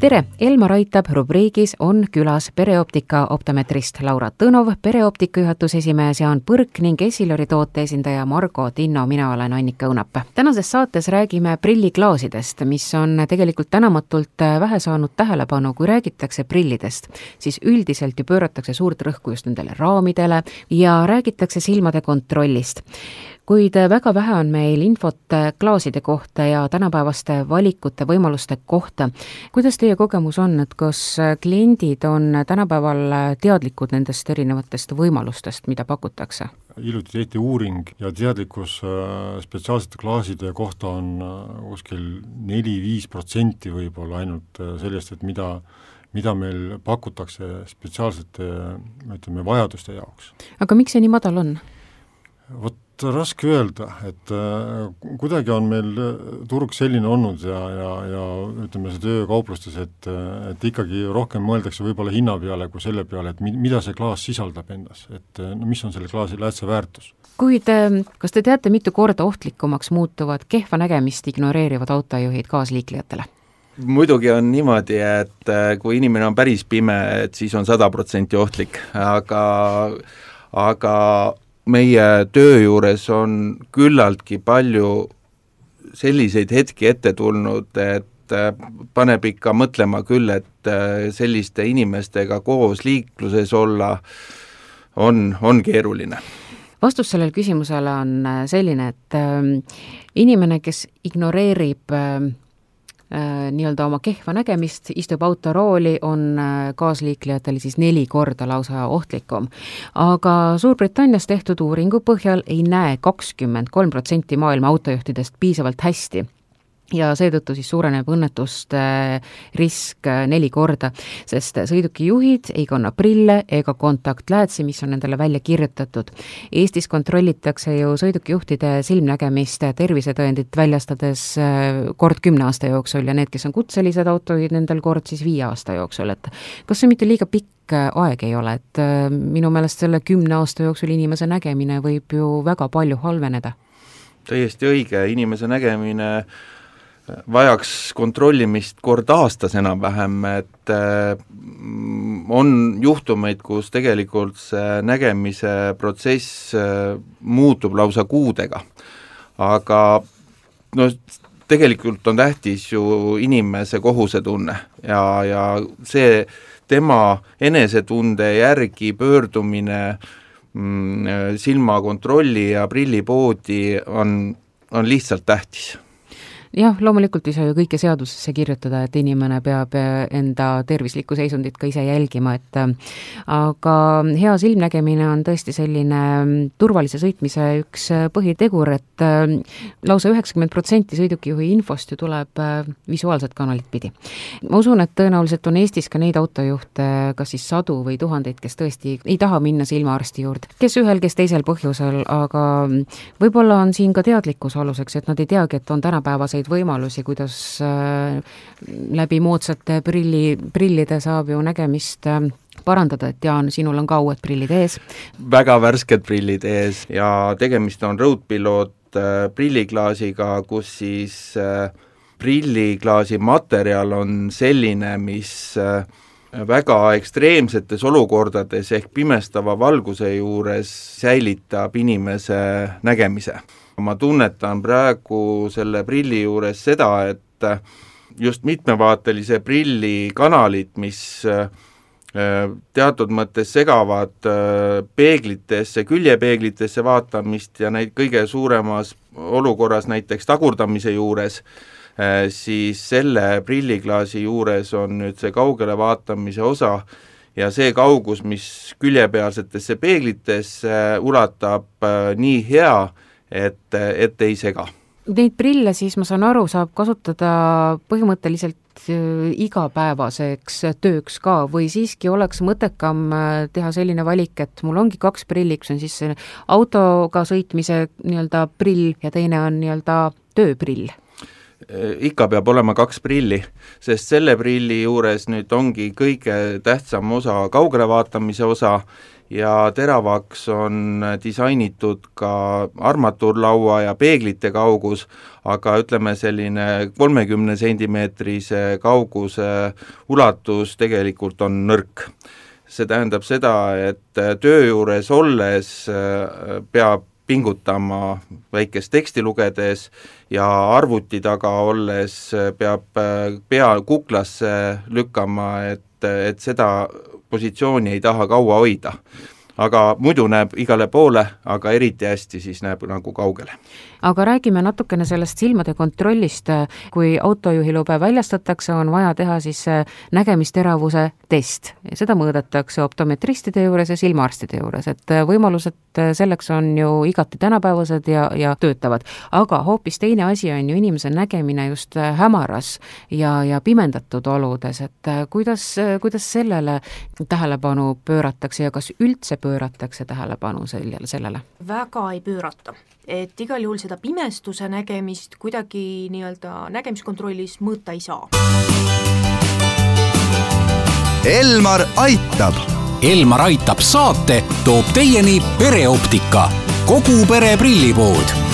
tere, Elmar Aitab rubriigis on külas pereoptika optometrist Laura Tõnov, pereoptika juhatuse esimees Jaan Põrk ning Essilori toote esindaja Margo Tinno, mina olen Annika Õunap. tänases saates räägime prilliklaasidest, mis on tegelikult tänamatult vähe saanud tähelepanu, kui räägitakse prillidest, siis üldiselt ju pööratakse suurt rõhku just nendele raamidele ja räägitakse silmade kontrollist kuid väga vähe on meil infot klaaside kohta ja tänapäevaste valikute, võimaluste kohta. kuidas teie kogemus on, et kas kliendid on tänapäeval teadlikud nendest erinevatest võimalustest, mida pakutakse? hiljuti tehti uuring ja teadlikkus äh, spetsiaalsete klaaside kohta on äh, kuskil neli-viis protsenti võib-olla ainult äh, sellest, et mida mida meil pakutakse spetsiaalsete ütleme, vajaduste jaoks. aga miks see nii madal on? Vot raske öelda, et äh, kuidagi on meil äh, turg selline olnud ja, ja, ja ütleme, see töö kauplustes, et, äh, et ikkagi rohkem mõeldakse võib-olla hinna peale kui selle peale, et mi-, mida see klaas sisaldab endas, et no mis on selle klaasi läätse väärtus. kuid kas te teate, mitu korda ohtlikumaks muutuvad kehva nägemist ignoreerivad autojuhid kaasliiklejatele? muidugi on niimoodi, et kui inimene on päris pime, et siis on sada protsenti ohtlik, aga aga meie töö juures on küllaltki palju selliseid hetki ette tulnud, et äh, paneb ikka mõtlema küll, et äh, selliste inimestega koos liikluses olla on, on keeruline. Vastus sellele küsimusele on äh, selline, et äh, inimene, kes ignoreerib äh, Äh, nii-öelda oma kehva nägemist, istub autorooli, on äh, kaasliiklejatele siis neli korda lausa ohtlikum. aga Suurbritannias tehtud uuringu põhjal ei näe kakskümmend kolm protsenti maailma autojuhtidest piisavalt hästi ja seetõttu siis suureneb õnnetuste risk neli korda, sest sõidukijuhid ei kanna prille ega kontaktläätsi, mis on nendele välja kirjutatud. Eestis kontrollitakse ju sõidukijuhtide silmnägemist tervisetõendit väljastades äh, kord kümne aasta jooksul ja need, kes on kutselised autojuhid, nendel kord siis viie aasta jooksul, et kas see mitte liiga pikk äh, aeg ei ole, et äh, minu meelest selle kümne aasta jooksul inimese nägemine võib ju väga palju halveneda? täiesti õige, inimese nägemine äh, vajaks kontrollimist kord aastas enam-vähem, et äh, on juhtumeid, kus tegelikult see nägemise protsess äh, muutub lausa kuudega. aga no tegelikult on tähtis ju inimese kohusetunne ja, ja see tema enesetunde järgi pöördumine mm, silmakontrolli ja prillipoodi on, on lihtsalt tähtis jah, loomulikult ei saa ju kõike seadusesse kirjutada, et inimene peab eh, enda tervislikku seisundit ka ise jälgima, et eh, aga hea silmnägemine on tõesti selline mm, turvalise sõitmise üks eh, põhitegur, et lausa üheksakümmend protsenti sõidukijuhi infost ju tuleb visuaalset kanalit pidi. ma usun, et tõenäoliselt on Eestis ka neid autojuhte, kas siis sadu või tuhandeid, kes tõesti ei taha minna silmaarsti juurde, kes ühel, kes teisel põhjusel, aga mm, võib-olla on siin ka teadlikkuse aluseks, et nad ei teagi, et on tänapäevaseid erinevaid võimalusi, kuidas äh, läbi moodsate prilli, prillide saab ju nägemist äh, parandada, et Jaan, sinul on ka uued prillid ees. väga värsked prillid ees ja tegemist on Roadpilot äh, prilliklaasiga, kus siis prilliklaasi materjal on selline, mis väga ekstreemsetes olukordades ehk pimestava valguse juures säilitab inimese nägemise. Ma tunnetan praegu selle prilli juures seda, et just mitmevaatelise prilli kanalid, mis äh, teatud mõttes segavad äh, peeglitesse, küljepeeglitesse vaatamist ja neid kõige suuremas olukorras näiteks tagurdamise juures, siis selle prilliklaasi juures on nüüd see kaugele vaatamise osa ja see kaugus, mis küljepealsetesse peeglitesse ulatab, nii hea, et, et ei sega. Neid prille siis, ma saan aru, saab kasutada põhimõtteliselt äh, igapäevaseks tööks ka või siiski oleks mõttekam äh, teha selline valik, et mul ongi kaks prilli, üks on siis autoga sõitmise nii-öelda prill ja teine on nii-öelda tööprill? Ikka peab olema kaks prilli, sest selle prilli juures nüüd ongi kõige tähtsam osa kaugele vaatamise osa ja teravaks on disainitud ka armatuurlaua ja peeglite kaugus, aga ütleme, selline kolmekümne sentimeetrise kauguse ulatus tegelikult on nõrk. see tähendab seda, et töö juures olles äh, peab pingutama väikest teksti lugedes ja arvuti taga olles peab äh, pea kuklasse lükkama, et, et seda positsiooni ei taha kaua hoida. Aga muidu näeb igale poole, aga eriti hästi siis näeb nagu kaugele aga räägime natukene sellest silmade kontrollist, kui autojuhilube väljastatakse, on vaja teha siis äh, nägemisteravuse test. seda mõõdetakse optometristide juures ja silmaarstide juures, et äh, võimalused äh, selleks on ju igati tänapäevased ja, ja töötavad. aga hoopis teine asi on ju inimese nägemine just hämaras ja, ja pimendatud oludes, et kuidas, kuidas sellele tähelepanu pööratakse ja kas üldse pööratakse tähelepanu sellele, sellele? väga ei pöörata et igal juhul seda pimestuse nägemist kuidagi nii-öelda nägemiskontrollis mõõta ei saa. Elmar aitab. Elmar aitab saate toob teieni pereoptika, kogu pere prillipood